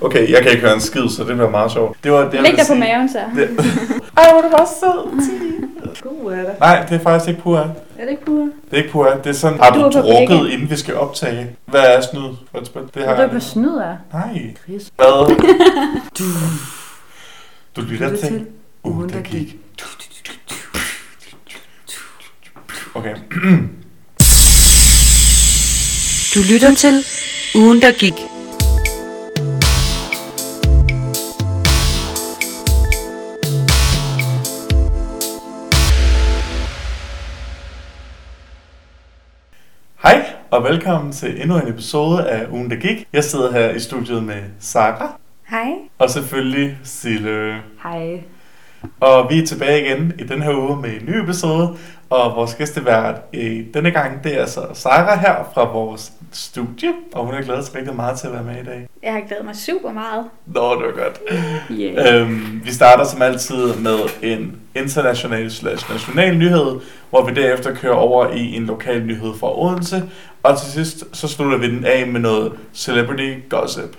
Okay, jeg kan ikke høre en skid, så det bliver meget sjovt. Det var det, jeg Læg dig på maven så. Det... Ej, hvor er det bare sød. God er det. Nej, det er faktisk ikke pura. Er det ikke pure? Det er ikke pura. Det er sådan, har Du du, er drukket, begge. inden vi skal optage? Hvad er snyd? Det har Er du jeg på snyd af? Nej. Chris. Hvad? Du Du lytter til ugen, der gik. Okay. Du lytter til Ugen, der gik. Og velkommen til endnu en episode af Ugen, der gik. Jeg sidder her i studiet med Sara, Hej. og selvfølgelig Sille. Hej. Og vi er tilbage igen i den her uge med en ny episode, og vores gæstevært i denne gang, det er så Sara her fra vores studie, og hun er glædet sig rigtig meget til at være med i dag. Jeg har glædet mig super meget. Nå, det var godt. Yeah. Øhm, vi starter som altid med en international slash national nyhed, hvor vi derefter kører over i en lokal nyhed fra Odense, og til sidst så slutter vi den af med noget celebrity gossip.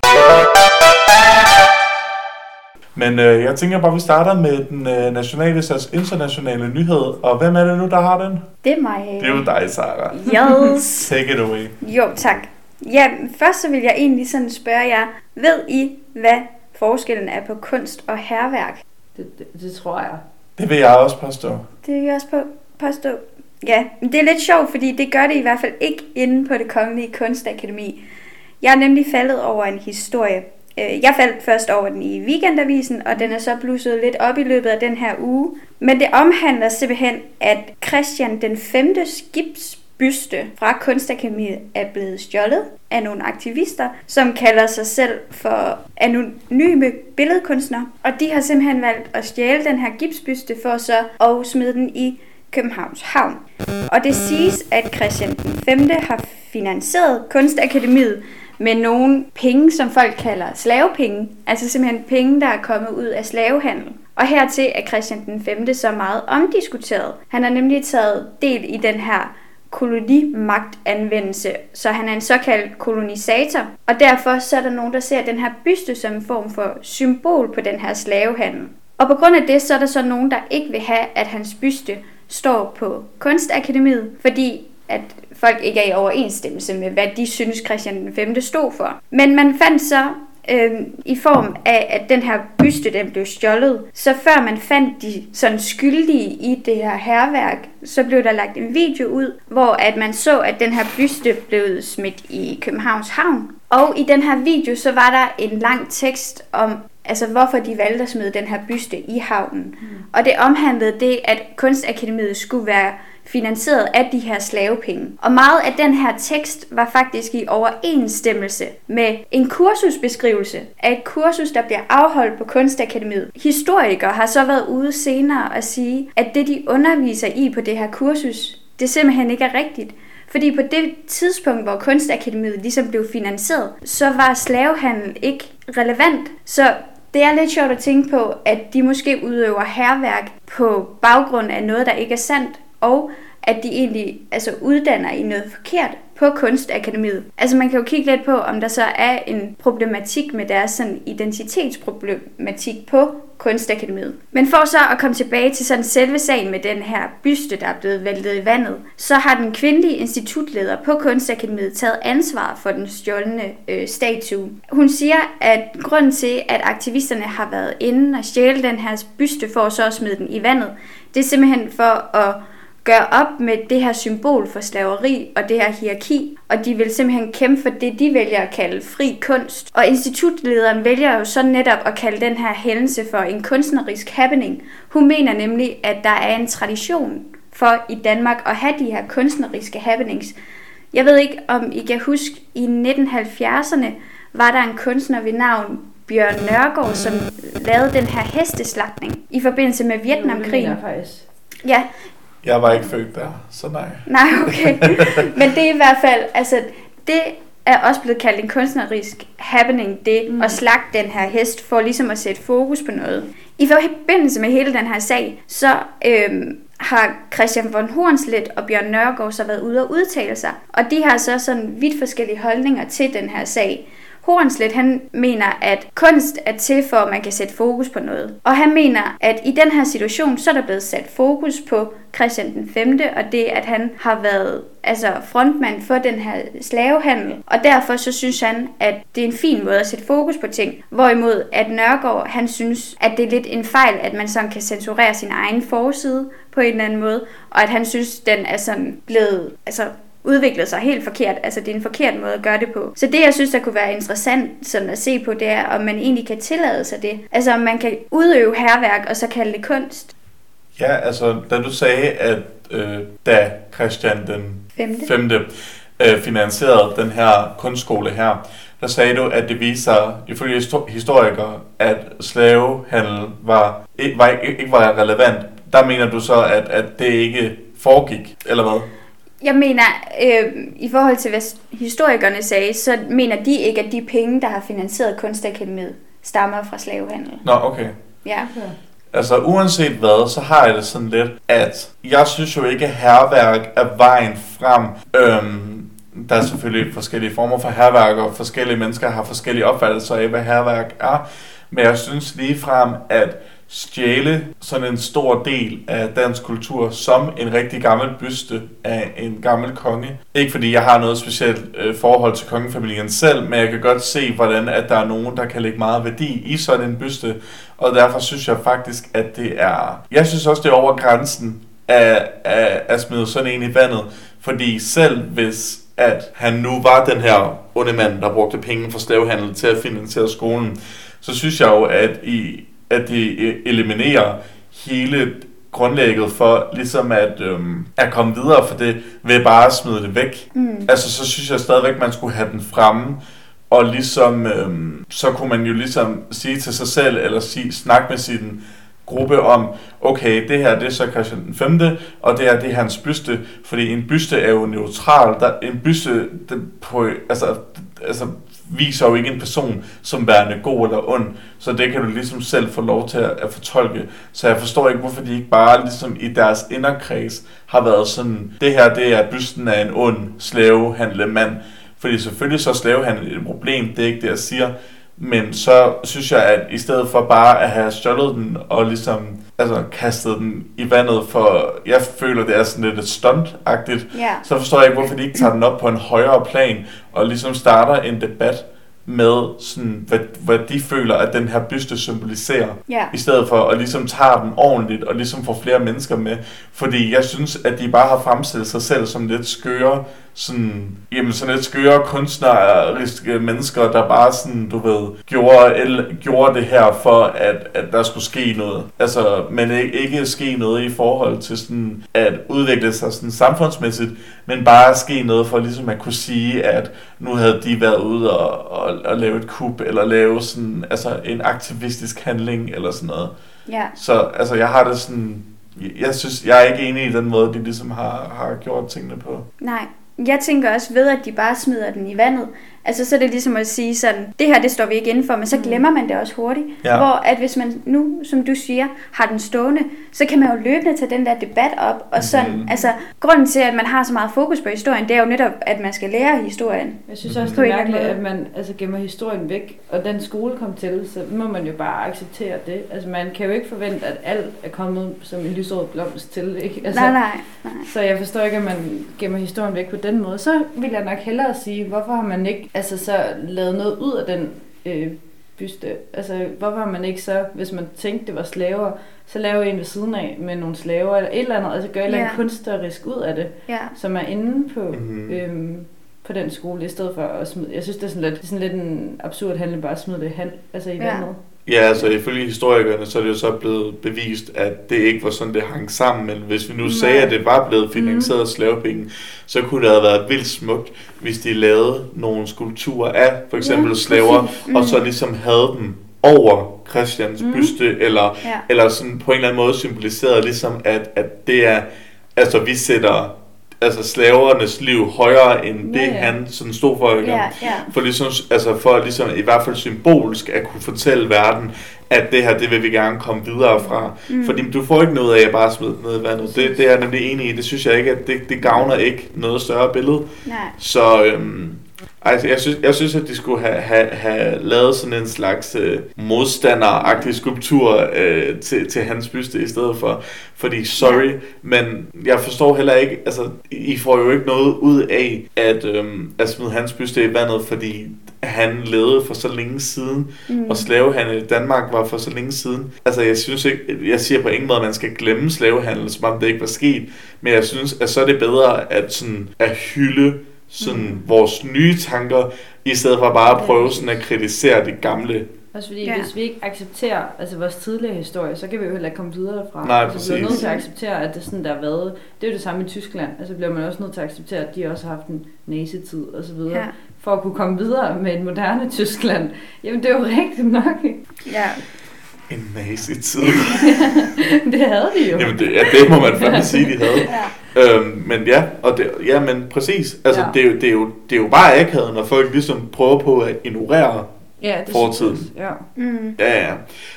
Men øh, jeg tænker bare, at vi starter med den øh, nationale slash internationale nyhed, og hvem er det nu, der har den? Det er mig. Det er jo dig, Sara. Yes. Take it away. Jo, tak. Ja, først så vil jeg egentlig sådan spørge jer, ved I, hvad forskellen er på kunst og herværk? Det, det, det tror jeg. Det vil jeg også påstå. Det vil jeg også på, påstå. Ja, men det er lidt sjovt, fordi det gør det i hvert fald ikke inde på det kongelige kunstakademi. Jeg er nemlig faldet over en historie. Øh, jeg faldt først over den i weekendavisen, og den er så blusset lidt op i løbet af den her uge. Men det omhandler simpelthen, at Christian den 5. skibsbyste fra Kunstakademiet er blevet stjålet af nogle aktivister, som kalder sig selv for anonyme billedkunstnere. Og de har simpelthen valgt at stjæle den her gipsbyste for så at smide den i Københavns Havn. Og det siges, at Christian den 5. har finansieret Kunstakademiet med nogle penge, som folk kalder slavepenge. Altså simpelthen penge, der er kommet ud af slavehandel. Og hertil er Christian den 5. så meget omdiskuteret. Han har nemlig taget del i den her kolonimagtanvendelse, så han er en såkaldt kolonisator. Og derfor så er der nogen, der ser den her byste som en form for symbol på den her slavehandel. Og på grund af det, så er der så nogen, der ikke vil have, at hans byste står på Kunstakademiet, fordi at folk ikke er i overensstemmelse med, hvad de synes Christian den 5. stod for. Men man fandt så øh, i form af, at den her byste den blev stjålet, så før man fandt de sådan skyldige i det her herværk, så blev der lagt en video ud, hvor at man så, at den her byste blev smidt i Københavns Havn. Og i den her video, så var der en lang tekst om, altså hvorfor de valgte at smide den her byste i havnen. Mm. Og det omhandlede det, at Kunstakademiet skulle være finansieret af de her slavepenge. Og meget af den her tekst var faktisk i overensstemmelse med en kursusbeskrivelse af et kursus, der bliver afholdt på Kunstakademiet. Historikere har så været ude senere og sige, at det de underviser i på det her kursus, det simpelthen ikke er rigtigt. Fordi på det tidspunkt, hvor Kunstakademiet ligesom blev finansieret, så var slavehandel ikke relevant. Så det er lidt sjovt at tænke på, at de måske udøver herværk på baggrund af noget, der ikke er sandt, og at de egentlig altså, uddanner i noget forkert på Kunstakademiet. Altså man kan jo kigge lidt på, om der så er en problematik med deres sådan, identitetsproblematik på Kunstakademiet. Men for så at komme tilbage til sådan selve sagen med den her byste, der er blevet væltet i vandet, så har den kvindelige institutleder på Kunstakademiet taget ansvar for den stjålne øh, statue. Hun siger, at grunden til, at aktivisterne har været inde og stjæle den her byste for så at smide den i vandet, det er simpelthen for at gøre op med det her symbol for slaveri og det her hierarki, og de vil simpelthen kæmpe for det, de vælger at kalde fri kunst. Og institutlederen vælger jo så netop at kalde den her hændelse for en kunstnerisk happening. Hun mener nemlig, at der er en tradition for i Danmark at have de her kunstneriske happenings. Jeg ved ikke, om I kan huske, i 1970'erne var der en kunstner ved navn Bjørn Nørgaard, som lavede den her hesteslagtning i forbindelse med Vietnamkrigen. Det faktisk. Ja, Jeg var ikke født der, så nej. Nej, okay. Men det er i hvert fald, altså, det er også blevet kaldt en kunstnerisk happening, det mm. at slagte den her hest, for ligesom at sætte fokus på noget. I forbindelse med hele den her sag, så øhm, har Christian von Hornslet og Bjørn Nørgaard så været ude og udtale sig. Og de har så sådan vidt forskellige holdninger til den her sag. Hornslet, han mener, at kunst er til for, at man kan sætte fokus på noget. Og han mener, at i den her situation, så er der blevet sat fokus på Christian den 5., og det, at han har været altså frontmand for den her slavehandel. Og derfor så synes han, at det er en fin måde at sætte fokus på ting. Hvorimod at Nørgaard, han synes, at det er lidt en fejl, at man sådan kan censurere sin egen forside på en eller anden måde. Og at han synes, den er sådan blevet altså, udviklet sig helt forkert. Altså, det er en forkert måde at gøre det på. Så det, jeg synes, der kunne være interessant sådan at se på, det er, om man egentlig kan tillade sig det. Altså, om man kan udøve herværk, og så kalde det kunst. Ja, altså, da du sagde, at øh, da Christian den Femte. 5. Øh, finansierede den her kunstskole her, der sagde du, at det viser, ifølge histo- historikere, at slavehandel var, ikke, var, ikke, ikke var relevant. Der mener du så, at, at det ikke foregik, eller hvad? Jeg mener, øh, i forhold til hvad historikerne sagde, så mener de ikke, at de penge, der har finansieret kunstakademiet, stammer fra slavehandel. Nå, okay. Ja. Altså uanset hvad, så har jeg det sådan lidt, at jeg synes jo ikke, at herværk er vejen frem. Øhm, der er selvfølgelig forskellige former for herværk, og forskellige mennesker har forskellige opfattelser af, hvad herværk er. Men jeg synes lige frem, at stjæle sådan en stor del af dansk kultur som en rigtig gammel byste af en gammel konge. Ikke fordi jeg har noget specielt øh, forhold til kongefamilien selv, men jeg kan godt se, hvordan at der er nogen, der kan lægge meget værdi i sådan en byste. Og derfor synes jeg faktisk, at det er... Jeg synes også, det er over grænsen at, at, at smide sådan en i vandet. Fordi selv hvis at han nu var den her onde mand, der brugte penge fra slavehandel til at finansiere skolen, så synes jeg jo, at, i, at det eliminerer hele grundlægget for ligesom at, øhm, at komme videre for det, ved bare at smide det væk. Mm. Altså, så synes jeg stadigvæk, man skulle have den fremme, og ligesom, øhm, så kunne man jo ligesom sige til sig selv, eller sige, snakke med sin gruppe om, okay, det her det er så Christian den 5., og det her det er hans byste, fordi en byste er jo neutral. Der, en byste den på, altså, altså, viser jo ikke en person som værende god eller ond, så det kan du ligesom selv få lov til at, at fortolke. Så jeg forstår ikke, hvorfor de ikke bare ligesom i deres inderkreds har været sådan, det her det er bysten af en ond slavehandlemand, fordi selvfølgelig så er slavehandel et problem, det er ikke det, jeg siger, men så synes jeg, at i stedet for bare at have stjålet den og ligesom altså, kastet den i vandet, for jeg føler, det er sådan lidt et stunt-agtigt, Ja. så forstår jeg ikke, hvorfor de ikke tager den op på en højere plan og ligesom starter en debat med, sådan, hvad, hvad de føler, at den her byste symboliserer, Ja. i stedet for at ligesom tage den ordentligt og ligesom få flere mennesker med. Fordi jeg synes, at de bare har fremstillet sig selv som lidt skøre, sådan, jamen sådan lidt skøre kunstneriske mennesker, der bare sådan, du ved, gjorde, el, gjorde det her for, at, at der skulle ske noget. Altså, men ikke, ikke ske noget i forhold til sådan, at udvikle sig sådan samfundsmæssigt, men bare ske noget for ligesom at kunne sige, at nu havde de været ude og, og, og lave et kup, eller lave sådan, altså en aktivistisk handling, eller sådan noget. Ja. Så altså, jeg har det sådan, jeg synes, jeg er ikke enig i den måde, de ligesom har, har gjort tingene på. Nej. Jeg tænker også ved, at de bare smider den i vandet. Altså, så er det ligesom at sige sådan, det her, det står vi ikke inden for, men så glemmer man det også hurtigt. Ja. Hvor at hvis man nu, som du siger, har den stående, så kan man jo løbende tage den der debat op. Og sådan, Mhm. altså, grunden til, at man har så meget fokus på historien, det er jo netop, at man skal lære historien. Jeg synes også, På det er mærkeligt, at man altså, gemmer historien væk, og den skole kom til, så må man jo bare acceptere det. Altså, man kan jo ikke forvente, at alt er kommet som en lysåret blomst til, ikke? Altså, Nej, nej, nej. Så jeg forstår ikke, at man gemmer historien væk på den måde. Så vil jeg nok hellere sige, hvorfor har man ikke altså, så lavet noget ud af den øh, byste? Altså, hvorfor har man ikke så, hvis man tænkte, det var slaver, så lave en ved siden af med nogle slaver, eller et eller andet, altså gøre et eller andet Ja. kunstnerisk ud af det, Ja. som er inde på, Mhm. mm-hmm. øhm, på den skole, i stedet for at smide. Jeg synes, det er sådan lidt, det er sådan lidt en absurd handling, bare at smide det hand, altså i Ja. vandet. Ja, altså ifølge historikerne, så er det jo så blevet bevist, at det ikke var sådan, det hang sammen. Men hvis vi nu Nej. sagde, at det var blevet finansieret af slavepenge, så kunne det have været vildt smukt, hvis de lavede nogle skulpturer af for eksempel Ja, slaver, præcis. og så ligesom havde dem over Christians Mm. byste, eller, Ja. eller sådan på en eller anden måde symboliseret ligesom, at, at det er, altså vi sætter altså slavernes liv højere end Ja, det, ja. han sådan stod for. ikke? Ja, ja. For, ligesom, altså for ligesom, i hvert fald symbolisk at kunne fortælle verden, at det her, det vil vi gerne komme videre fra. Mm. Fordi du får ikke noget af at bare smide det ned i vandet. Det, det er jeg nemlig enig i. Det synes jeg ikke, at det, det gavner ikke noget større billede. Nej. Så øhm, Altså, jeg synes, jeg synes, at de skulle have, have, have lavet sådan en slags øh, modstanderagtig skulptur øh, til, til hans byste i stedet for. Fordi, sorry, ja. men jeg forstår heller ikke, altså, I får jo ikke noget ud af at, øhm, at smide hans byste i vandet, fordi han levede for så længe siden, mm. og slavehandel i Danmark var for så længe siden. Altså, jeg synes ikke, jeg siger på ingen måde, at man skal glemme slavehandel, som om det ikke var sket, men jeg synes, at så er det bedre at, sådan, at hylde sådan mm. vores nye tanker, i stedet for bare at prøve sådan at kritisere det gamle. Også fordi, Ja. hvis vi ikke accepterer altså vores tidligere historie, så kan vi jo heller ikke komme videre derfra. Nej, altså, vi er præcis. nødt til at acceptere, at det er sådan, der har været. Det er jo det samme i Tyskland. Altså bliver man også nødt til at acceptere, at de også har haft en næsetid og så videre. Ja. For at kunne komme videre med et moderne Tyskland. Jamen, det er jo rigtigt nok. Ja. En masse tid. det havde de jo. Jamen, det, ja, det må man fandme sige, de havde. ja. Øhm, men ja, og det, ja, men præcis. Altså, ja. Det, er jo, det, er jo, det er jo bare akavet, når folk ligesom prøver på at ignorere. ja, det fortiden. Ja. Mm. Ja, ja.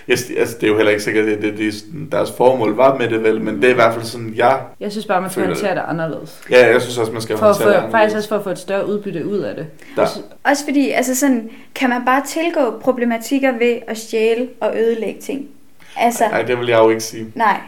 Jeg, altså, det er jo heller ikke sikkert, at det, det, deres formål var med det vel, men det er i hvert fald sådan, jeg... Jeg synes bare, man skal håndtere det anderledes. Ja, jeg synes også, man skal For håndtere få, det anderledes. faktisk også for at få et større udbytte ud af det. Der, Også fordi, altså sådan, kan man bare tilgå problematikker ved at stjæle og ødelægge ting? Altså, nej, det vil jeg jo ikke sige. nej.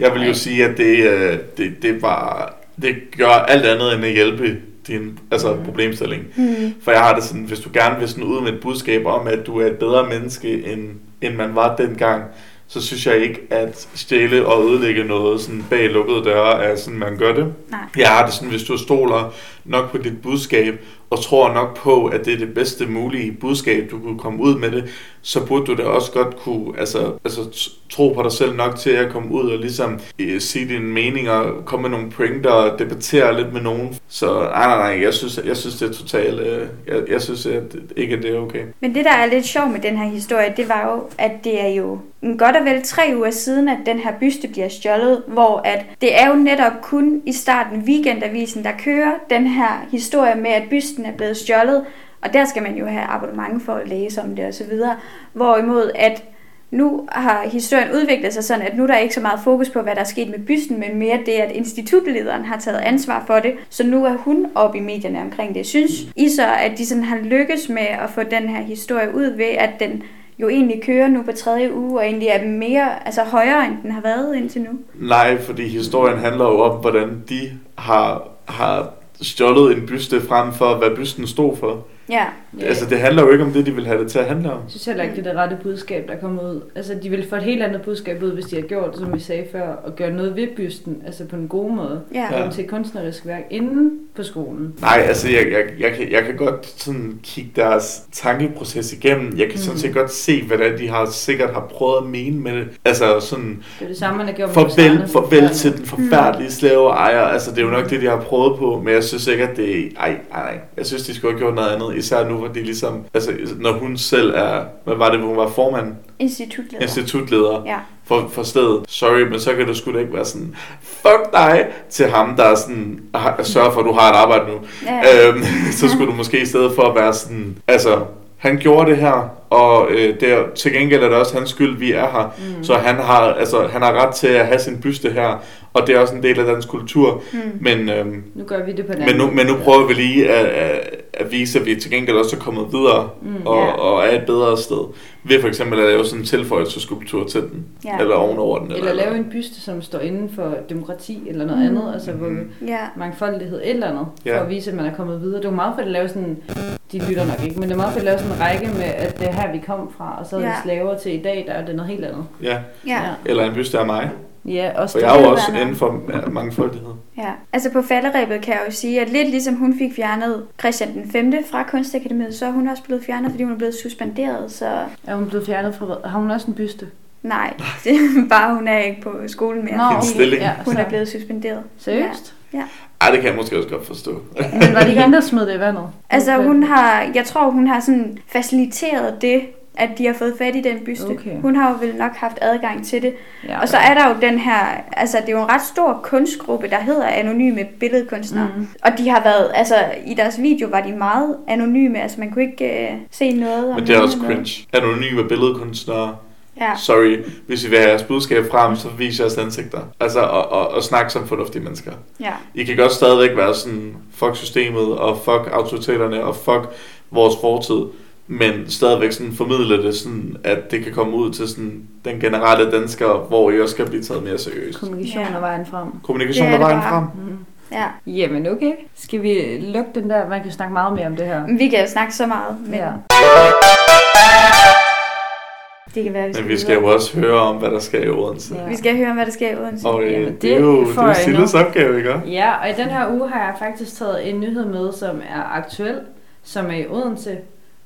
Jeg vil jo sige, at det, øh, det, det, var, det gør alt andet end at hjælpe din altså, Mhm. problemstilling. Mm. For jeg har det sådan, hvis du gerne vil sådan ud med et budskab om, at du er et bedre menneske, end, end man var dengang, så synes jeg ikke, at stjæle og ødelægge noget sådan bag lukkede døre er sådan, man gør det. Nej. Jeg har det sådan, hvis du stoler nok på dit budskab, og tror nok på, at det er det bedste mulige budskab, du kunne komme ud med det, så burde du da også godt kunne altså, altså, tro på dig selv nok til at komme ud og ligesom øh, sige dine meninger, komme med nogle pointer og debattere lidt med nogen. Så nej, nej, nej, jeg synes, jeg synes det er totalt, øh, jeg, jeg synes at ikke, at det er okay. Men det, der er lidt sjovt med den her historie, det var jo, at det er jo en godt og vel tre uger siden, at den her byste bliver stjålet, hvor at det er jo netop kun i starten weekendavisen, der kører den her historie med, at bysten er blevet stjålet, og der skal man jo have abonnement for at læse om det osv. Hvorimod at nu har historien udviklet sig sådan, at nu er der ikke så meget fokus på, hvad der er sket med bysten, men mere det, at institutlederen har taget ansvar for det. Så nu er hun oppe i medierne omkring det. Synes I så, at de sådan har lykkes med at få den her historie ud ved, at den jo egentlig kører nu på tredje uge, og egentlig er mere, altså højere, end den har været indtil nu? Nej, fordi historien handler jo om, hvordan de har, har stjålet en byste frem for, hvad bysten stod for. Ja, Ja. Altså, det handler jo ikke om det, de vil have det til at handle om. Jeg synes heller ikke, det er det rette budskab, der kommer ud. Altså, de ville få et helt andet budskab ud, hvis de havde gjort, som vi sagde før, og gøre noget ved bysten, altså på en god måde. ja. Ja. Ja. til et kunstnerisk værk inden på skolen. Nej, altså jeg, jeg, jeg, kan, jeg kan godt sådan kigge deres tankeproces igennem. Jeg kan sådan Mhm. set godt se, hvordan de har sikkert har prøvet at mene med det. Altså sådan, Det er det samme, man har gjort med farvel, Rosanne. farvel til den forfærdelige slaveejer. Altså det er jo nok det, de har prøvet på, men jeg synes ikke, at det... Ej, ej, nej. Jeg synes, de skulle have gjort noget andet. Især nu, hvor de ligesom... Altså, når hun selv er... Hvad var det, hvor hun var formand? Institutleder. Institutleder Ja. For, for stedet. Sorry, men så kan det sgu da ikke være sådan... Fuck dig! Til ham, der er sådan... Sørger for, at du har et arbejde nu. Ja. Øhm, så skulle du måske i stedet for at være sådan, altså, han gjorde det her, og øh, det er, til gengæld er det også hans skyld, vi er her. Mm. Så han har, altså, han har ret til at have sin byste her, og det er også en del af dansk kultur. Mm. Men, øhm, Nu gør vi det på den men, nu, men nu prøver vi lige at, at, at vise, at vi til gengæld også er kommet videre, Mm, og, ja. og er et bedre sted. Ved for eksempel at lave sådan en tilføjelseskulptur til den, Ja. eller ovenover den. Eller lave en byste, som står inden for demokrati eller noget Mm. andet, altså hvor Mhm. Ja. mangfoldighed et eller andet, Ja. for at vise, at man er kommet videre. Det er jo meget fedt at lave sådan, de lytter nok ikke, men det er meget fedt at lave sådan en række med, at det her, vi kom fra, og så er vi Ja. slaver til i dag, der er det noget helt andet. Ja, Ja. eller en byste af mig. Ja, også For det. jeg er jo også inden for ja, mangfoldighed. Ja, altså på falderæbet kan jeg jo sige, at lidt ligesom hun fik fjernet Christian den 5. fra Kunstakademiet, så er hun også blevet fjernet, fordi hun er blevet suspenderet, så Er hun blevet fjernet fra? Har hun også en byste? nej, det er bare, hun er ikke på skolen mere, Nå. Ja, hun er blevet suspenderet. Seriøst? Ej, det kan jeg måske også godt forstå. Men var det ikke hende, der smed det i vandet? Altså hun har, jeg tror hun har sådan faciliteret det, at de har fået fat i den byste. Okay. Hun har jo vel nok haft adgang til det. Ja, Og så er der jo den her, altså det er jo en ret stor kunstgruppe, der hedder Anonyme Billedkunstnere. Mhm. Og de har været, altså i deres video var de meget anonyme, altså man kunne ikke uh, se noget om Men det er også cringe. Anonyme billedkunstnere. Ja. Sorry, hvis I vil have jeres budskab frem, så vis jeres ansigter. Altså, og, og, og snak som fornuftige mennesker. Ja. I kan godt stadigvæk være sådan, fuck systemet, og fuck autoriteterne, og fuck vores fortid, men stadigvæk sådan formidle det sådan, at det kan komme ud til sådan den generelle dansker, hvor I også skal blive taget mere seriøst. Kommunikation Ja. er vejen frem. Kommunikation Det er er vejen bare. frem. Mm. ja. Jamen okay. Skal vi lukke den der? Man kan snakke meget mere om det her. Vi kan jo snakke så meget, men Ja. Det kan være, vi skal, Men vi skal jo også høre om, hvad der sker i Odense. Ja. Vi skal høre om, hvad der sker i Odense. Og øh, Jamen, det, det er jo, det er. Silles opgave, ikke? Ja, og i den her uge har jeg faktisk taget en nyhed med, som er aktuel, som er i Odense,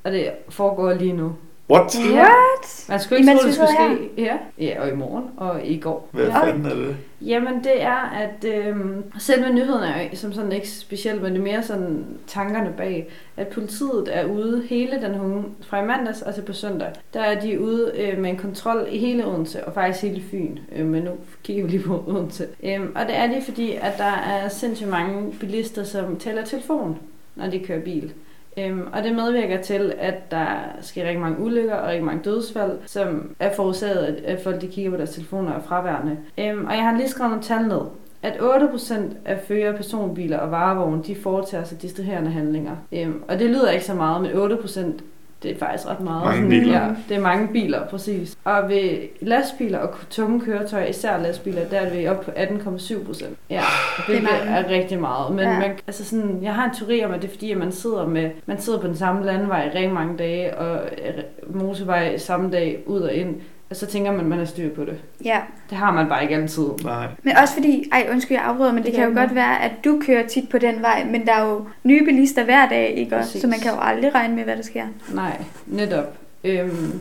og det foregår lige nu. What? What? Man skulle ikke tro, det skulle ske. Ja. ja, og i morgen og i går. Hvad ja. fanden er det? Jamen det er, at øhm, selve nyheden er jo som sådan ikke specielt, men det er mere sådan tankerne bag, at politiet er ude hele den uge, fra i mandags og til på søndag. Der er de ude øh, med en kontrol i hele Odense, og faktisk hele Fyn, øh, men nu kigger vi lige på Odense. Øhm, og det er de, fordi at der er sindssygt mange bilister, som taler telefon, når de kører bil. Øhm, og det medvirker til, at der sker rigtig mange ulykker og rigtig mange dødsfald, som er forårsaget af, at folk de kigger på deres telefoner og er fraværende. Øhm, og jeg har lige skrevet nogle tal ned. At 8% af fører personbiler og varevogne, de foretager sig distraherende handlinger. Øhm, og det lyder ikke så meget, men 8% det er faktisk ret meget. Mange Sådan, biler. Ja, det er mange biler, præcis. Og ved lastbiler og tunge køretøjer, især lastbiler, der er vi oppe på 18,7 procent. Ja, hvilket mange. er, er rigtig meget. Men Ja. man, altså sådan, jeg har en teori om, at det er fordi, at man sidder, med, man sidder på den samme landevej i rigtig mange dage, og motorvej samme dag ud og ind. Og så tænker man, at man har styr på det. Ja, Det har man bare ikke altid. Nej. men også fordi, ej undskyld, jeg afbryder, men det, Det kan jo godt være, at du kører tit på den vej, men der er jo nye bilister hver dag, ikke også? Præcis. Så man kan jo aldrig regne med, hvad der sker. Nej, netop. Øhm,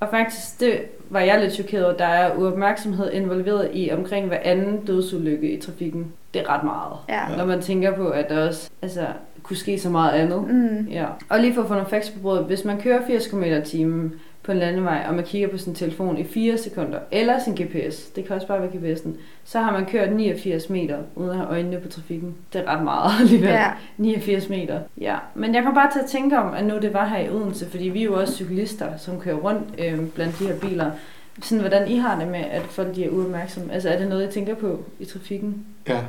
og faktisk, det var jeg lidt chokeret over. Der er uopmærksomhed involveret i omkring hver anden dødsulykke i trafikken. Det er ret meget. Ja. Når man tænker på, at der også altså, kunne ske så meget andet. Mm. Ja. Og lige for at få nogle facts på bordet. Hvis man kører 80 km i timen på en landevej, og man kigger på sin telefon i 4 sekunder, eller sin GPS, det kan også bare være GPS'en, så har man kørt 89 meter uden at have øjnene på trafikken. Det er ret meget alligevel. Ja. 89 meter. Ja, men jeg kom bare til at tænke om, at nu det var her i Odense, fordi vi er jo også cyklister, som kører rundt øh, blandt de her biler. Sådan, hvordan I har det med, at folk de er uopmærksomme. Altså, er det noget, I tænker på i trafikken? Ja.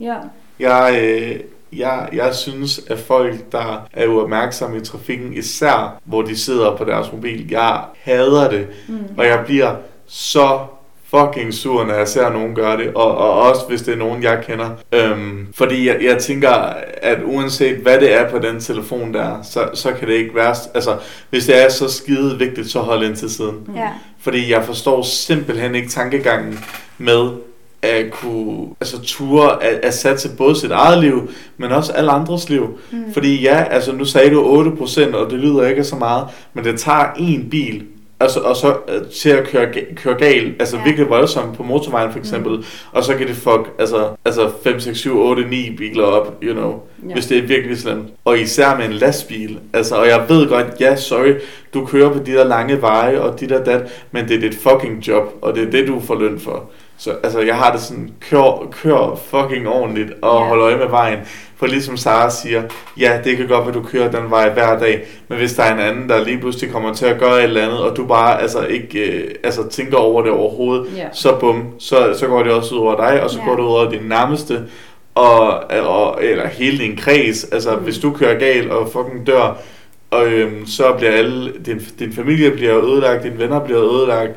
Ja. Jeg, øh, jeg, jeg synes, at folk, der er uopmærksomme i trafikken, især hvor de sidder på deres mobil, jeg hader det. Mm. Og jeg bliver så fucking sur, når jeg ser nogen gøre det, og, og også hvis det er nogen, jeg kender. Øhm, fordi jeg, jeg tænker, at uanset hvad det er på den telefon der, så, så kan det ikke være... Altså, hvis det er så skide vigtigt, så hold ind til siden. Ja. Fordi jeg forstår simpelthen ikke tankegangen med at kunne altså ture at, at satse både sit eget liv, men også alle andres liv. Mm. Fordi ja, altså nu sagde du 8%, og det lyder ikke så meget, men det tager en bil, altså, og så øh, til at køre, køre galt, altså Ja. virkelig voldsomt på motorvejen for eksempel, mm. og så kan det fuck, altså, altså 5, 6, 7, 8, 9 biler op, you know, Ja. ja. hvis det er virkelig slemt. Og især med en lastbil, altså, og jeg ved godt, ja, sorry, du kører på de der lange veje, og de der dat, men det er dit fucking job, og det er det, du får løn for. Så altså, jeg har det sådan, kør, kør fucking ordentligt, og Ja. hold øje med vejen. For ligesom Sara siger, ja, det kan godt være, du kører den vej hver dag, men hvis der er en anden, der lige pludselig kommer til at gøre et eller andet, og du bare altså ikke øh, altså, tænker over det overhovedet, Ja. så bum, så, så går det også ud over dig, og så Ja. går det ud over din nærmeste, og, og, eller hele din kreds. Altså, mm. hvis du kører galt og fucking dør, og, øhm, så bliver alle, din, din familie bliver ødelagt, dine venner bliver ødelagt.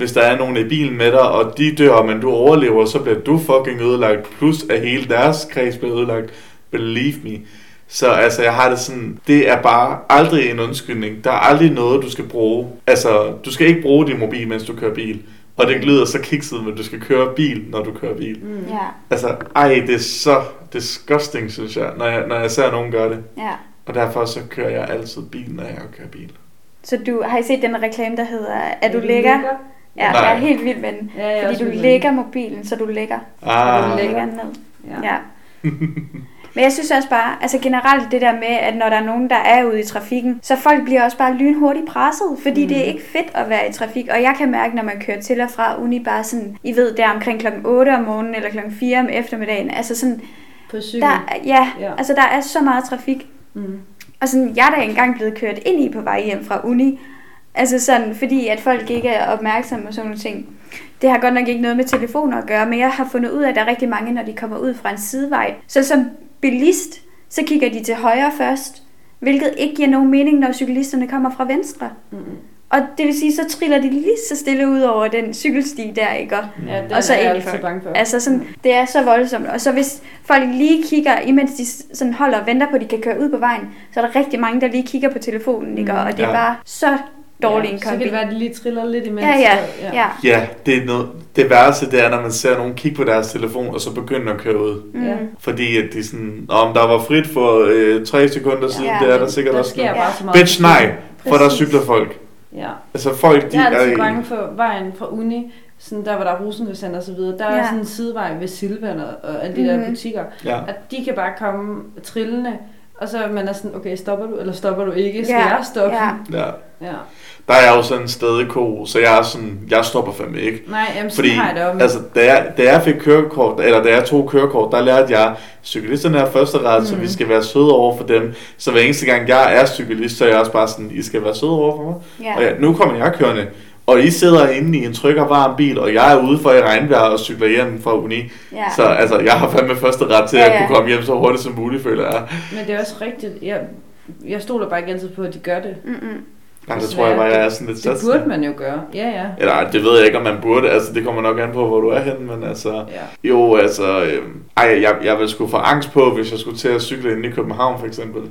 Hvis der er nogen i bilen med dig, og de dør, men du overlever, så bliver du fucking ødelagt, plus at hele deres kreds bliver ødelagt. Believe me. Så altså, jeg har det sådan, det er bare aldrig en undskyldning. Der er aldrig noget, du skal bruge. Altså, du skal ikke bruge din mobil, mens du kører bil. Og det lyder så kikset, men du skal køre bil, når du kører bil. Mm. Ja, Altså, ej, det er så disgusting, synes jeg, når jeg, når jeg ser nogen gøre det. ja. Og derfor så kører jeg altid bil, når jeg kører bil. Så du har I set den reklame, der hedder, er du lækker? Ja, Nej. jeg er helt vild med den. Ja, Fordi du lægger mobilen, så du lægger. Ah, du Du lægger. lægger den ned. Ja. Ja. Men jeg synes også bare, altså generelt det der med, at når der er nogen, der er ude i trafikken, så folk bliver også bare lynhurtigt presset, fordi mm. det er ikke fedt at være i trafik. Og jeg kan mærke, når man kører til og fra uni bare sådan, I ved, der omkring klokken 8 om morgenen eller klokken 4 om eftermiddagen, altså sådan, På cykel. der, ja, Ja. altså der er så meget trafik. Mm. Og sådan, jeg er da engang blevet kørt ind i på vej hjem fra uni, Altså sådan, fordi at folk ikke er opmærksomme og sådan nogle ting. Det har godt nok ikke noget med telefoner at gøre, men jeg har fundet ud af, at der er rigtig mange, når de kommer ud fra en sidevej. Så som bilist, så kigger de til højre først, hvilket ikke giver nogen mening, når cyklisterne kommer fra venstre. Mm-mm. Og det vil sige, så triller de lige så stille ud over den cykelsti der, ikke? Og, Ja, den og så er jeg altid bange for. Altså sådan, det er så voldsomt. Og så hvis folk lige kigger, imens de sådan holder og venter på, at de kan køre ud på vejen, så er der rigtig mange, der lige kigger på telefonen, ikke? Mm. Og det er Ja. bare så dårlig ja, en Så kan kombi. det være, at de lige triller lidt imens. Ja, ja, ja. Ja, det er noget, det værste, det er, når man ser nogen kigge på deres telefon, og så begynder at køre ud. Mm. Ja. Fordi at de sådan, om der var frit for øh, tre sekunder siden, Ja, det er der sikkert der også sker bare så meget. Bitch, nej, for der Præcis. cykler folk. Ja. Altså folk, de Jeg er altid i- bange for vejen fra uni, sådan der hvor der er Rosengårdscenter og så videre. Der er Ja. sådan en sidevej ved Silvan og, og alle de der Mhm. butikker, Ja. at de kan bare komme trillende, og så er man er sådan, okay, stopper du, eller stopper du ikke? Skal Ja, jeg stoppe? ja. ja. ja. Der er jeg jo sådan en stadig ko, så jeg er sådan, jeg stopper fandme ikke. Nej, jamen Fordi, har jeg det om. altså, da jeg, da jeg fik kørekort, eller da jeg tog kørekort, der lærte jeg, cyklisterne er første ret, mm. så Mhm. vi skal være søde over for dem. Så hver eneste gang jeg er cyklist, så er jeg også bare sådan, I skal være søde over for mig. Ja. Og ja, nu kommer jeg kørende, og I sidder inde i en tryg og varm bil, og jeg er ude for i regnvejr og cykler hjem fra uni. ja. Så altså, jeg har fandme første ret til Ja, at ja. kunne komme hjem så hurtigt som muligt, føler jeg. Men det er også rigtigt. Jeg, jeg stoler bare ikke altid på, at de gør det. Mm-mm. Nej, det tror jeg bare, jeg er sådan lidt Det sats. burde man jo gøre. Ja, ja. Eller det ved jeg ikke, om man burde. Altså, det kommer nok an på, hvor du er henne, men altså... ja. Jo, altså... Øh, ej, jeg, jeg ville sgu få angst på, hvis jeg skulle til at cykle ind i København, for eksempel.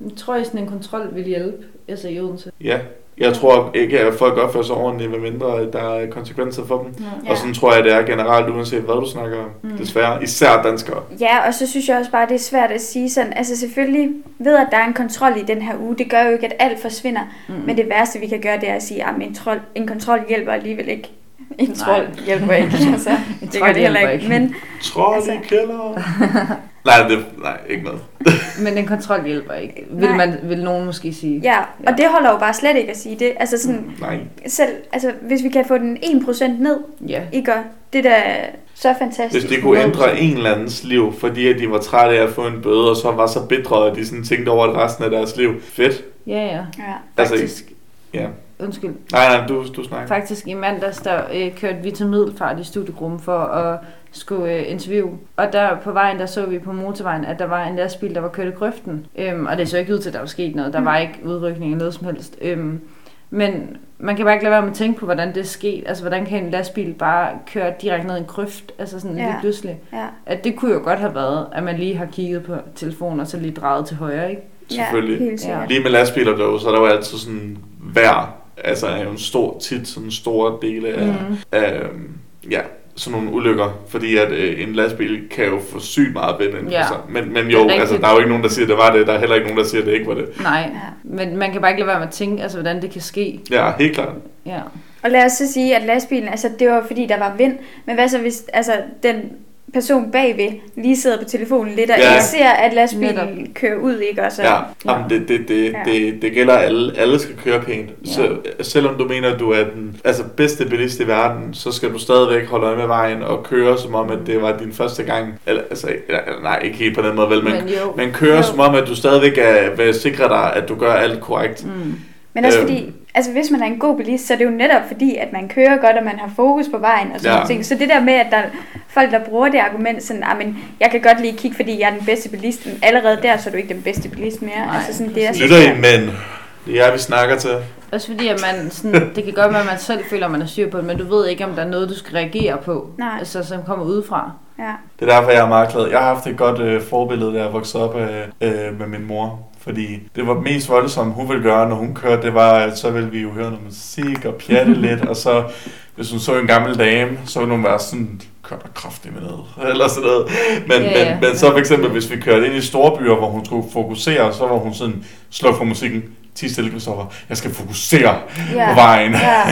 Jeg tror, at sådan en kontrol vil hjælpe, altså i Odense. Ja. Jeg tror ikke, at folk opfører sig ordentligt, medmindre der er konsekvenser for dem. Ja. Ja. Og sådan tror jeg, det er generelt, uanset hvad du snakker om. Mm. Mm. Desværre. Især danskere. Ja, og så synes jeg også bare, det er svært at sige sådan, altså selvfølgelig ved, at der er en kontrol i den her uge, det gør jo ikke, at alt forsvinder, Mm. men det værste, vi kan gøre, det er at sige, at en, trol, en kontrol hjælper alligevel ikke. En trold hjælper ikke, altså. En det gør det heller hjælper ikke. ikke. Men Trold Altså- i kælderen. nej, det, nej, ikke noget. Men en kontrol hjælper ikke, vil, Nej. man, vil nogen måske sige. ja, og det holder jo bare slet ikke at sige det. Altså sådan, Nej. selv, altså hvis vi kan få den 1% ned, Ja. ikke? Og Det er da så fantastisk. Hvis det kunne ændre en eller andens liv, fordi at de var trætte af at få en bøde, og så var så bitre, at de sådan tænkte over det resten af deres liv. Fedt. Ja, ja. Ja. Altså, Faktisk, ja. undskyld. Nej, nej, du, du snakker. Faktisk i mandags, der øh, kørte vi til Middelfart i studiegruppen for at skulle øh, interviewe. Og der på vejen, der så vi på motorvejen, at der var en lastbil, der var kørt i grøften. Øhm, og det så ikke ud til, at der var sket noget. Der Mm. var ikke udrykning eller noget som helst. Øhm, men man kan bare ikke lade være med at tænke på, hvordan det er sket. Altså, hvordan kan en lastbil bare køre direkte ned i en grøft? Altså sådan Ja. ja. lige pludselig. Ja. At det kunne jo godt have været, at man lige har kigget på telefonen og så lige drejet til højre, ikke? Selvfølgelig. Ja, helt sikkert. Lige med lastbiler dog, så er der jo altid sådan vejr. Altså er jo en stor, tit sådan en stor del af, mm. af ja, sådan nogle ulykker. Fordi at øh, en lastbil kan jo få sygt meget vind Ja. sig. Men, men Det jo, altså, der er jo ikke nogen, der siger, at det var det. Der er heller ikke nogen, der siger, at det ikke var det. Nej, Ja. men man kan bare ikke lade være med at tænke, altså, hvordan det kan ske. Ja, helt klart. Ja. Og lad os så sige, at lastbilen, altså det var fordi, der var vind. Men hvad så hvis altså, den person bagved lige sidder på telefonen lidt og Ja. ikke ser, at lastbilen Netop. kører ud, ikke? Og så, Ja, Ja. Jamen, det, det, det, Ja. det, det gælder alle. Alle skal køre pænt. Ja. Så, selvom du mener, at du er den altså, bedste bilist i verden, så skal du stadigvæk holde øje med vejen og køre som om, at det var din første gang. Eller, altså, eller, nej, ikke helt på den måde, vel, men, Men jo. men køre Jo. som om, at du stadigvæk er, vil sikre dig, at du gør alt korrekt. Mm. Men også Øhm. fordi, altså hvis man er en god bilist, så er det jo netop fordi, at man kører godt, og man har fokus på vejen og sådan Ja. ting. Så det der med, at der er folk, der bruger det argument sådan, ah, men jeg kan godt lige kigge, fordi jeg er den bedste bilist, men allerede der, så er du ikke den bedste bilist mere. Nej, altså sådan, det er så Lytter I, men det er jer, vi snakker til. Også fordi, at man sådan, det kan godt være, at man selv føler, at man er styr på det, men du ved ikke, om der er noget, du skal reagere på, Nej. altså, som kommer udefra. Ja. Det er derfor, jeg er meget glad. Jeg har haft et godt øh, forbillede, da jeg voksede op øh, øh, med min mor. Fordi det var mest voldsomt, hun ville gøre, når hun kørte, det var, at så ville vi jo høre noget musik og pjatte lidt, og så, hvis hun så en gammel dame, så ville hun være sådan, kør der kraftigt med noget, eller sådan noget. Men, Ja, men, ja. men så for eksempel, hvis vi kørte ind i store byer, hvor hun skulle fokusere, så var hun sådan, sluk for musikken, ti stille, Christoffer, jeg skal fokusere Ja. på vejen. Ja.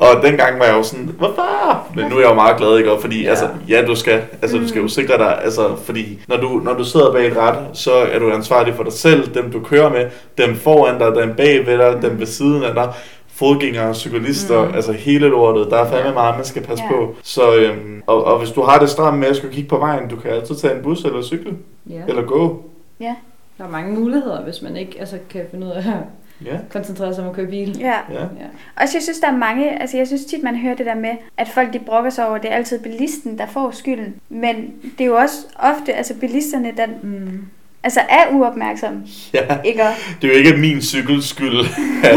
og dengang var jeg jo sådan, hvorfor? Men nu er jeg jo meget glad, ikke? Og fordi, Ja. ja. altså, ja, du skal, altså, du skal jo sikre dig, altså, fordi når du, når du sidder bag et ret, så er du ansvarlig for dig selv, dem du kører med, dem foran dig, dem bag ved dig, dem ved siden af dig, fodgængere, cyklister, Mm. mm. altså hele lortet. Der er fandme Ja. meget, man skal passe Ja. på. Så, øhm, og, og hvis du har det stramt med at skulle kigge på vejen, du kan altid tage en bus eller cykle, Ja. eller gå. Der er mange muligheder, hvis man ikke altså, kan finde ud af at Ja, koncentrere sig om at køre bil. Ja. ja. Ja. Jeg synes, der er mange, altså jeg synes tit, man hører det der med, at folk de brokker sig over, at det er altid bilisten, der får skylden. Men det er jo også ofte, altså bilisterne, der Mm. altså er uopmærksomme, ja. ikke? Det er jo ikke min cykels skyld, at,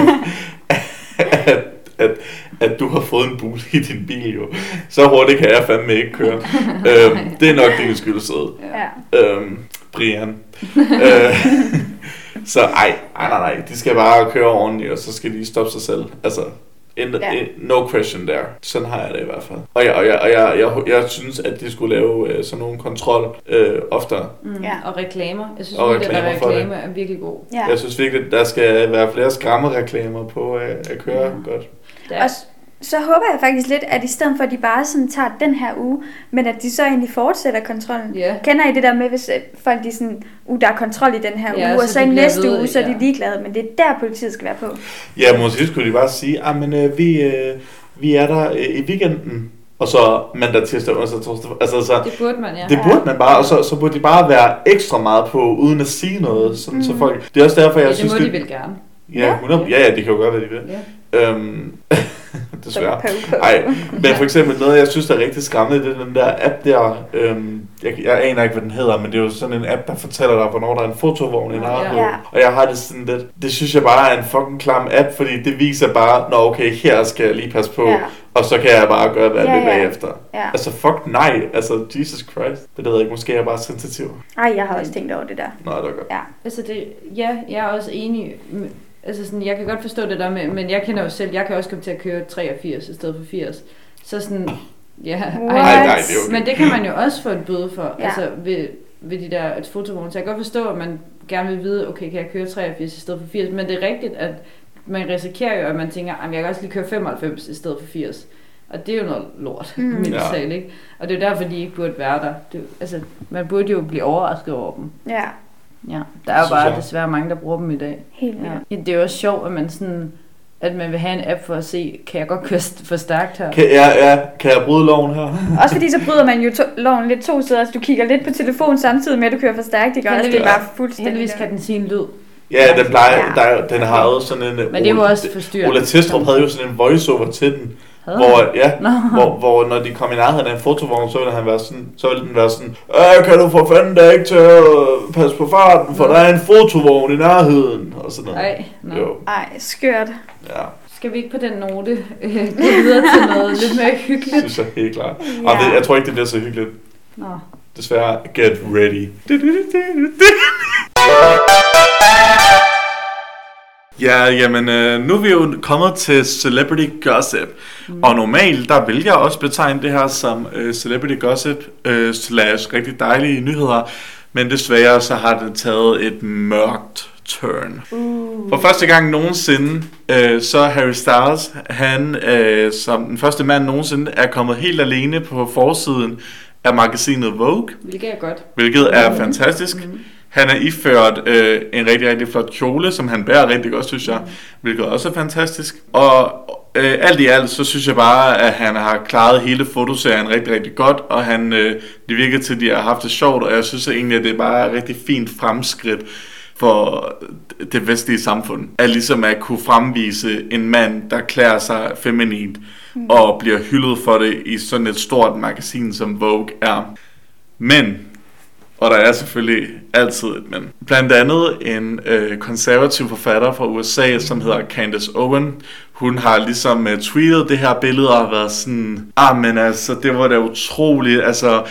at, at, at du har fået en bule i din bil jo. Så hurtigt kan jeg fandme ikke køre. øhm, det er nok din skyld, søde. ja. Øhm, Brian. øh, så ej, ej, nej, nej. De skal bare køre ordentligt, og så skal de stoppe sig selv. Altså, in, Ja. in, no question there. Sådan har jeg det i hvert fald. Og jeg, og jeg, og jeg, jeg, jeg synes, at de skulle lave øh, sådan nogle kontrol øh, oftere. Mm. Ja. Og reklamer. Jeg synes Og virkelig, at reklamer for det. reklame er virkelig god. ja. Jeg synes virkelig, at der skal være flere skræmmereklamer på øh, at køre Mm. godt. Der, s- så håber jeg faktisk lidt, at i stedet for, at de bare sådan tager den her uge, men at de så egentlig fortsætter kontrollen. ja. Kender I det der med, hvis øh, folk de sådan, uh, der er kontrol i den her Ja, uge, og så i næste ved, uge, så er de ja. ligeglade, men det er der, politiet skal være på. Ja, måske skulle de bare sige, at øh, vi, øh, vi er der øh, i weekenden. Og så mandag, tirsdag, onsdag, torsdag. Altså, så, Det burde man, ja. Det burde man bare, og så, så burde de bare være ekstra meget på, uden at sige noget. Sådan, mm. så folk, det er også derfor, jeg ja, det synes, må de vel gerne. Ja, 100, ja, ja, de kan jo gøre, hvad de vil. Ja. Øhm, desværre. På, på. Ej, men for eksempel noget, jeg synes, der er rigtig skræmmende, det er den der app der, øhm, jeg, jeg aner ikke, hvad den hedder, men det er jo sådan en app, der fortæller dig, hvornår der er en fotovogn i nærheden. Ja. Og jeg har det sådan lidt, det synes jeg bare er en fucking klam app, fordi det viser bare, nå okay, her skal jeg lige passe på, Ja, og så kan jeg bare gøre, hvad jeg Ja, vil ja. bagefter. ja. Altså fuck nej, altså Jesus Christ. Det ved jeg ikke, måske er jeg bare sensitiv. Ej, jeg har også tænkt over det der. Nå, det er godt. Ja. Altså det, ja, jeg er også enig. Altså sådan, jeg kan godt forstå det der med, men jeg kender jo selv, jeg kan også komme til at køre 83 i stedet for 80. Så sådan, ja, What? Nej, nej, det er jo Men det kan man jo også få en bøde for, Ja. altså ved, ved de der fotovogne. Så jeg kan godt forstå, at man gerne vil vide, okay, kan jeg køre 83 i stedet for 80? Men det er rigtigt, at man risikerer jo, at man tænker, at jeg kan også lige køre 95 i stedet for 80. Og det er jo noget lort, Mm. mildt Ja. talt, ikke? Og det er jo derfor, de ikke burde være der. Det, altså, man burde jo blive overrasket over dem. Ja, Ja, der er jo bare jeg. desværre mange, der bruger dem i dag. helt. Ja. Det er jo også sjovt, at man sådan at man vil have en app for at se, kan jeg godt køre for stærkt her? Kan, ja, ja, kan jeg bryde loven her? Også fordi så bryder man jo to, loven lidt to steder, så du kigger lidt på telefon samtidig med, at du kører for stærkt, ikke? Og det er bare fuldstændig... Heldigvis kan den sige en lyd. Ja, den plejer, Ja. der, er- den har jo sådan en... Men det jo også forstyrrende. Ola Testrup havde jo sådan en voiceover til den, Havde hvor, ja, Nå. hvor, hvor når de kom i nærheden af en fotovogn, så ville, han være sådan, så ville den være sådan, øh, kan du for fanden da ikke til at passe på farten, for Nå. der er en fotovogn i nærheden, og sådan noget. Ej, nå. Jo, Ej, skørt. ja, Skal vi ikke på den note øh, gå videre til noget lidt mere hyggeligt? synes jeg helt klart. Ja. Det, jeg tror ikke, det bliver så hyggeligt. Nå. Desværre, get ready. Ja, jamen, øh, nu er vi jo kommet til Celebrity Gossip. Mm. Og normalt, der vil jeg også betegne det her som øh, Celebrity Gossip øh, slash rigtig dejlige nyheder. Men desværre, så har det taget et mørkt turn. Uh. For første gang nogensinde, øh, så Harry Styles, han øh, som den første mand nogensinde, er kommet helt alene på forsiden af magasinet Vogue, Hvilket er godt. hvilket er Mhm. fantastisk. Mhm. Han er iført øh, en rigtig, rigtig flot kjole, som han bærer rigtig godt, synes jeg, hvilket også er fantastisk. Og øh, alt i alt, så synes jeg bare, at han har klaret hele fotoserien rigtig, rigtig godt, og han, øh, det virker til, at de har haft det sjovt, og jeg synes egentlig, at det er bare et rigtig fint fremskridt for det vestlige samfund. At ligesom at kunne fremvise en mand, der klæder sig feminint, mm. og bliver hyldet for det i sådan et stort magasin, som Vogue er. Men og der er selvfølgelig altid et men. Blandt andet en øh, konservativ forfatter fra USA, som hedder Candace Owen. Hun har ligesom øh, tweetet det her billede og har været sådan, ah men altså, det var da utroligt, altså,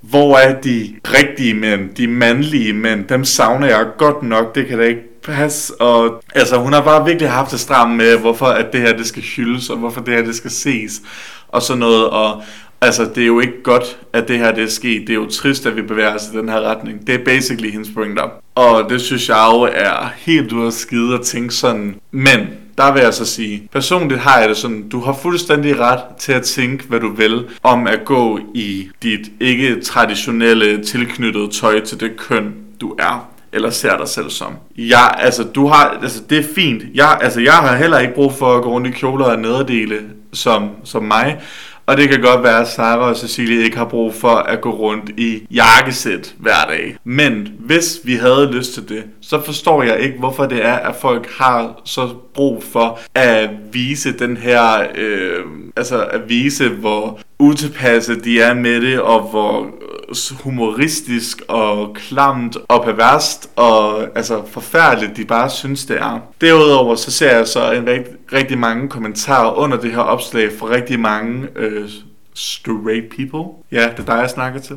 hvor er de rigtige mænd, de mandlige mænd, dem savner jeg godt nok, det kan da ikke passe. Og altså, hun har bare virkelig haft det stramt med, hvorfor at det her det skal hyldes, og hvorfor det her det skal ses, og sådan noget, og Altså, det er jo ikke godt, at det her det er sket. Det er jo trist, at vi bevæger os i den her retning. Det er basically hendes pointer. Og det synes jeg jo er helt ude af skide at tænke sådan. Men, der vil jeg så sige, personligt har jeg det sådan, du har fuldstændig ret til at tænke, hvad du vil, om at gå i dit ikke traditionelle tilknyttede tøj til det køn, du er eller ser dig selv som. Ja, altså, du har, altså, det er fint. Jeg, altså, jeg har heller ikke brug for at gå rundt i kjoler og nederdele som, som mig. Og det kan godt være, at Sarah og Cecilie ikke har brug for at gå rundt i jakkesæt hver dag. Men hvis vi havde lyst til det, så forstår jeg ikke, hvorfor det er, at folk har så brug for at vise den her, øh, altså at vise, hvor utilpasse de er med det, og hvor humoristisk og klamt og perverst og altså forfærdeligt de bare synes det er. Derudover så ser jeg så en rigt, rigtig mange kommentarer under det her opslag fra rigtig mange øh, straight people. Ja, det er dig, jeg snakker til.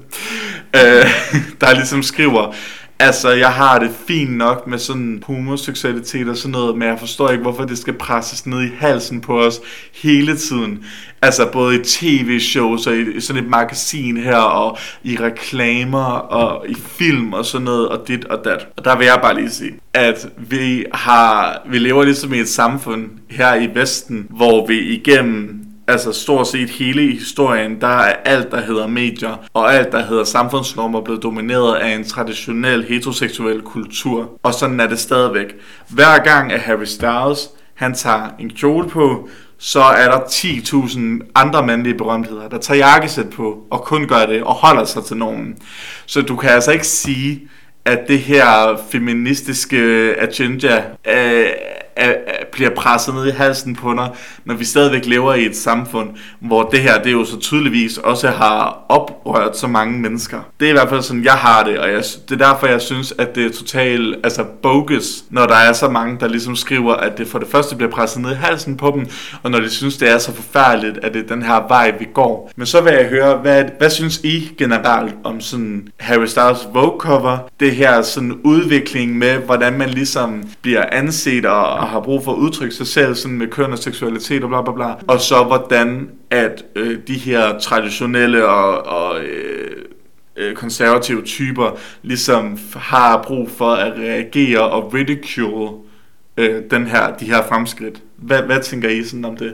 Øh, der ligesom skriver, Altså, jeg har det fint nok med sådan homoseksualitet og sådan noget, men jeg forstår ikke, hvorfor det skal presses ned i halsen på os hele tiden. Altså, både i tv-shows og i sådan et magasin her, og i reklamer og i film og sådan noget, og dit og dat. Og der vil jeg bare lige sige, at vi har, vi lever ligesom i et samfund her i Vesten, hvor vi igennem altså stort set hele historien, der er alt, der hedder medier, og alt, der hedder samfundsnormer, blevet domineret af en traditionel heteroseksuel kultur. Og sådan er det stadigvæk. Hver gang, at Harry Styles, han tager en kjole på, så er der 10.000 andre mandlige berømtheder, der tager jakkesæt på, og kun gør det, og holder sig til normen. Så du kan altså ikke sige, at det her feministiske agenda øh, er, er, bliver presset ned i halsen på dig, når vi stadigvæk lever i et samfund, hvor det her, det jo så tydeligvis også har oprørt så mange mennesker. Det er i hvert fald sådan, jeg har det, og jeg, det er derfor, jeg synes, at det er totalt altså bogus, når der er så mange, der ligesom skriver, at det for det første bliver presset ned i halsen på dem, og når de synes, det er så forfærdeligt, at det er den her vej, vi går. Men så vil jeg høre, hvad, hvad synes I generelt om sådan Harry Styles Vogue cover, det her sådan udvikling med, hvordan man ligesom bliver anset og og har brug for at udtrykke sig selv sådan med køn og seksualitet og bla bla bla. Og så hvordan at øh, de her traditionelle og, og øh, øh, konservative typer ligesom har brug for at reagere og ridicule øh, den her, de her fremskridt. Hvad, hvad tænker I sådan om det?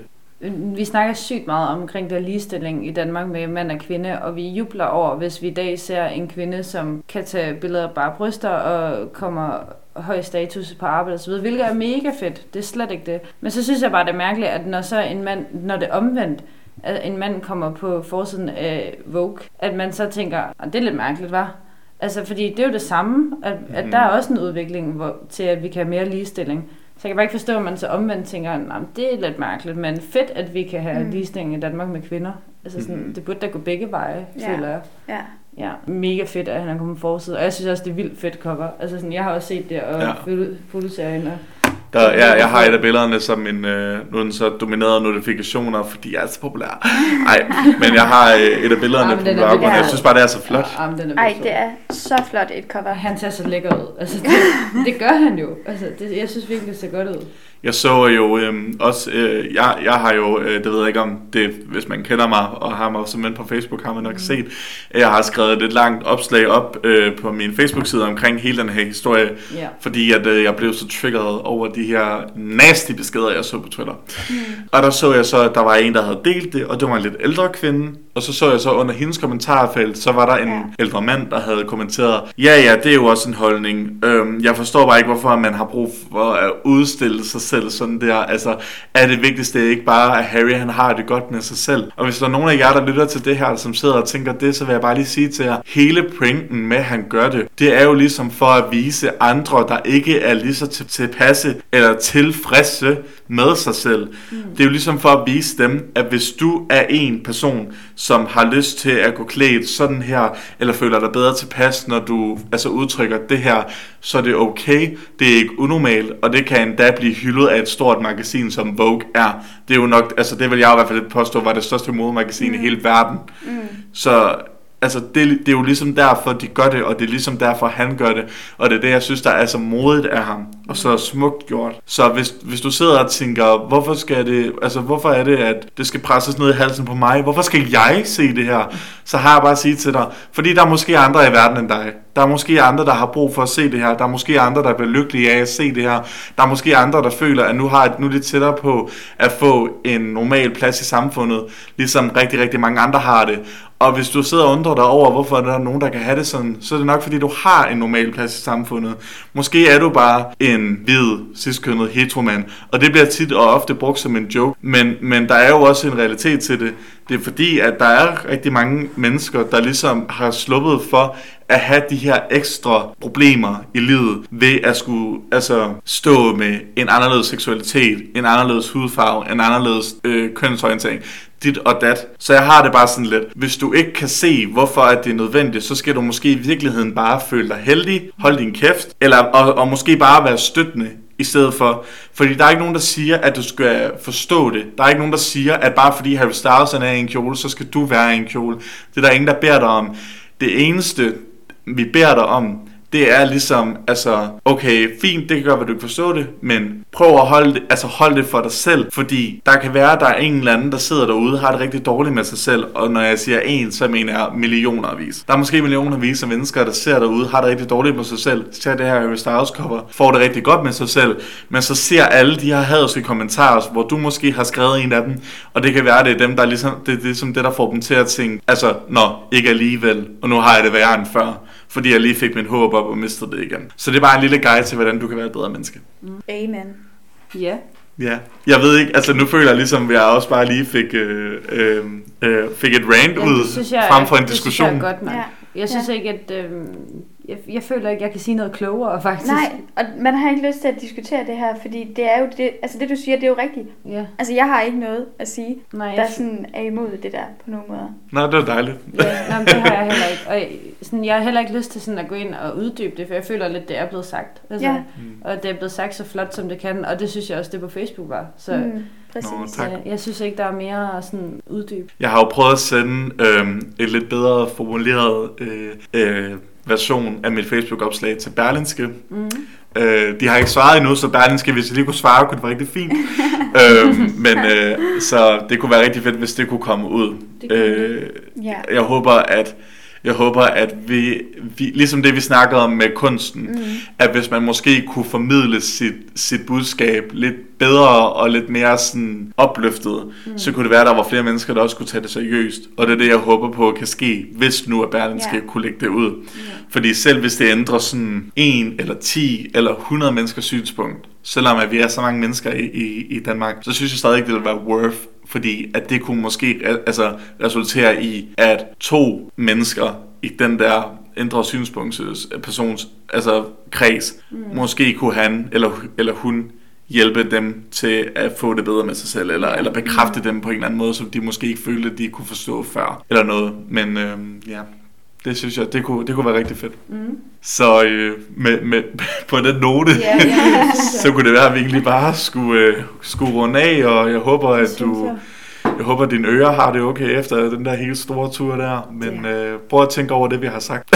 Vi snakker sygt meget omkring der ligestilling i Danmark med mand og kvinde, og vi jubler over, hvis vi i dag ser en kvinde, som kan tage billeder af bare bryster og kommer høj status på arbejde osv., hvilket er mega fedt. Det er slet ikke det. Men så synes jeg bare, det er mærkeligt, at når så en mand, når det er omvendt, at en mand kommer på forsiden af Vogue, at man så tænker, at det er lidt mærkeligt, var. Altså, fordi det er jo det samme, at, at der er også en udvikling hvor, til, at vi kan have mere ligestilling. Så jeg kan bare ikke forstå, at man så omvendt tænker, at det er lidt mærkeligt, men fedt, at vi kan have mm. ligestilling i Danmark med kvinder. Altså sådan, mm. det burde da gå begge veje, ja. føler jeg. Ja. Ja, mega fedt, at han er kommet forside. Og jeg synes også, det er vildt fedt cover. Altså sådan, jeg har også set det, og ja. fotoserien, og der, ja, jeg har et af billederne som en, øh, nu er den så domineret notifikationer, fordi jeg er så populær. Nej, men jeg har øh, et af billederne på bloggen, og jeg synes bare, det er så flot. Ej, det er så flot et cover. Han ser så lækker ud. Altså, det, det gør han jo. Altså, det, jeg synes virkelig, det ser godt ud. Jeg så jo øhm, også, øh, jeg, jeg har jo, øh, det ved jeg ikke om det, hvis man kender mig og har mig som på Facebook, har man nok set. Jeg har skrevet et langt opslag op øh, på min Facebook-side omkring hele den her historie, yeah. fordi at øh, jeg blev så triggeret over de her nasty beskeder, jeg så på Twitter. Mm. Og der så jeg så, at der var en, der havde delt det, og det var en lidt ældre kvinde, og så så jeg så under hendes kommentarfelt, så var der en ja. ældre mand, der havde kommenteret, ja ja, det er jo også en holdning. Øhm, jeg forstår bare ikke, hvorfor man har brug for at udstille sig selv sådan der. Altså, er det vigtigste ikke bare, at Harry han har det godt med sig selv? Og hvis der er nogen af jer, der lytter til det her, som sidder og tænker det, så vil jeg bare lige sige til jer, hele pointen med, at han gør det, det er jo ligesom for at vise andre, der ikke er lige så tilpasse eller tilfredse med sig selv. Mm. Det er jo ligesom for at vise dem, at hvis du er en person, som har lyst til at gå klædt sådan her, eller føler dig bedre tilpas, når du altså udtrykker det her, så er det okay. Det er ikke unormalt, og det kan endda blive hyldet af et stort magasin, som Vogue er. Det er jo nok, altså det vil jeg i hvert fald påstå, var det største modemagasin mm. i hele verden. Mm. Så altså det, det er jo ligesom derfor, de gør det, og det er ligesom derfor, han gør det. Og det er det, jeg synes, der er så modigt af ham, og så smukt gjort. Så hvis, hvis du sidder og tænker, hvorfor skal det, altså hvorfor er det, at det skal presses ned i halsen på mig? Hvorfor skal jeg se det her? Så har jeg bare at sige til dig, fordi der er måske andre i verden end dig. Der er måske andre, der har brug for at se det her. Der er måske andre, der bliver lykkelige af at se det her. Der er måske andre, der føler, at nu, har, nu er det tættere på at få en normal plads i samfundet, ligesom rigtig, rigtig mange andre har det. Og hvis du sidder og undrer dig over, hvorfor der er nogen, der kan have det sådan, så er det nok, fordi du har en normal plads i samfundet. Måske er du bare en en hvid, ciskønnet heteromand. Og det bliver tit og ofte brugt som en joke. Men, men der er jo også en realitet til det. Det er fordi, at der er rigtig mange mennesker, der ligesom har sluppet for at have de her ekstra problemer i livet ved at skulle altså, stå med en anderledes seksualitet, en anderledes hudfarve, en anderledes øh, kønsorientering dit og dat. Så jeg har det bare sådan lidt, hvis du ikke kan se, hvorfor at det er nødvendigt, så skal du måske i virkeligheden bare føle dig heldig, holde din kæft, eller, og, og måske bare være støttende i stedet for. Fordi der er ikke nogen, der siger, at du skal forstå det. Der er ikke nogen, der siger, at bare fordi Harry Styles er i en kjole, så skal du være i en kjole. Det er der ingen, der beder dig om. Det eneste, vi beder dig om, det er ligesom, altså, okay, fint, det kan godt være, du ikke forstå det, men prøv at holde det, altså hold det for dig selv, fordi der kan være, at der er en eller anden, der sidder derude, har det rigtig dårligt med sig selv, og når jeg siger en, så mener jeg millionervis. Der er måske millionervis af mennesker, der ser derude, har det rigtig dårligt med sig selv, ser det her Harry Styles cover, får det rigtig godt med sig selv, men så ser alle de her hadske kommentarer, hvor du måske har skrevet en af dem, og det kan være, det er dem, der ligesom, det er ligesom det, der får dem til at tænke, altså, nå, ikke alligevel, og nu har jeg det værre end før fordi jeg lige fik min håb op og mistede det igen. Så det er bare en lille guide til, hvordan du kan være et bedre menneske. Amen. Ja. Ja, jeg ved ikke, altså nu føler jeg ligesom, at jeg også bare lige fik, øh, øh, øh, fik et rant ja, ud det synes jeg, frem for en det diskussion. Synes jeg, er godt, man. Ja. Jeg synes Ja. ikke, at... Øh, jeg, jeg føler ikke, jeg kan sige noget klogere, faktisk. Nej, og man har ikke lyst til at diskutere det her, fordi det er jo det, altså det du siger, det er jo rigtigt. Ja. Altså jeg har ikke noget at sige, Nej, der jeg, sådan er imod det der på nogen måder. Nej, det var dejligt. ja, nej, men det har jeg heller ikke. Og jeg, sådan, jeg har heller ikke lyst til sådan at gå ind og uddybe det, for jeg føler lidt, det er blevet sagt. Altså, Ja. Og det er blevet sagt så flot, som det kan, og det synes jeg også, det på Facebook var. Så mm, præcis. Nå, tak. jeg, jeg synes ikke, der er mere sådan uddyb. Jeg har jo prøvet at sende øh, et lidt bedre formuleret øh, øh, version af mit Facebook-opslag til Berlinske. Mm. Øh, de har ikke svaret endnu, så Berlinske, hvis jeg lige kunne svare, kunne det være rigtig fint. øh, men øh, så det kunne være rigtig fedt, hvis det kunne komme ud. Det kunne Øh, Ja. jeg håber, at jeg håber, at vi, vi, ligesom det vi snakkede om med kunsten, mm. at hvis man måske kunne formidle sit, sit budskab lidt bedre og lidt mere sådan opløftet, mm. så kunne det være, at der var flere mennesker, der også kunne tage det seriøst. Og det er det, jeg håber på kan ske, hvis nu at Berlinske Ja. kunne lægge det ud. Fordi selv hvis det ændrer sådan en eller 10 eller 100 menneskers synspunkt, selvom at vi er så mange mennesker i, i, i Danmark, så synes jeg stadig ikke, det vil være worth fordi at det kunne måske altså, resultere i, at to mennesker i den der ændre synspunkts persons altså kreds, mm. måske kunne han eller, eller hun hjælpe dem til at få det bedre med sig selv, eller, eller bekræfte mm. dem på en eller anden måde, som de måske ikke følte, at de kunne forstå før, eller noget. Men øhm, ja, det synes jeg, det kunne, det kunne være rigtig fedt. Mm. Så øh, med, med, på den note, Ja, ja, det synes så kunne det være, at vi egentlig bare skulle, øh, skulle runde af, og jeg håber, at du... jeg. Jeg håber, at dine ører har det okay efter den der helt store tur der. Men øh, prøv at tænke over det, vi har sagt.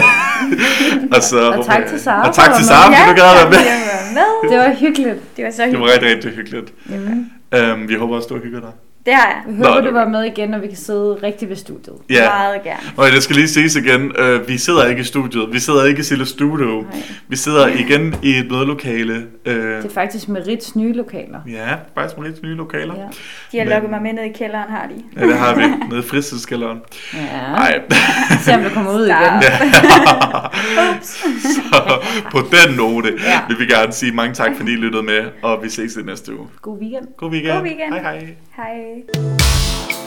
og, så, Og tak til Sara Og tak til Sara, fordi du gad at være med. Jeg var med. Det var hyggeligt. Det var så Det var hyggeligt. rigtig, rigtig hyggeligt. Mm. Øhm, vi håber også, du har hygget dig. Det har jeg. Jeg håber, Nå, du var med igen, og vi kan sidde rigtig ved studiet. Ja, Meget gerne. og det skal lige siges igen. Øh, vi sidder ikke i studiet. Vi sidder ikke i Sille Studio. Nej. Vi sidder igen i et mødelokale. Øh, Det er faktisk Merits nye lokaler. ja, faktisk med lidt nye lokaler. Ja. De har Men- lukket mig med ned i kælderen, har de. Ja, det har vi. Nede i fritidskælderen. ja. Nej. Se om du kommer ud igen. Ja. Så på den note Ja. vil vi gerne sige mange tak, fordi I lyttede med, og vi ses i næste uge. God weekend. God weekend. God weekend. Hej hej. Hej. Bye.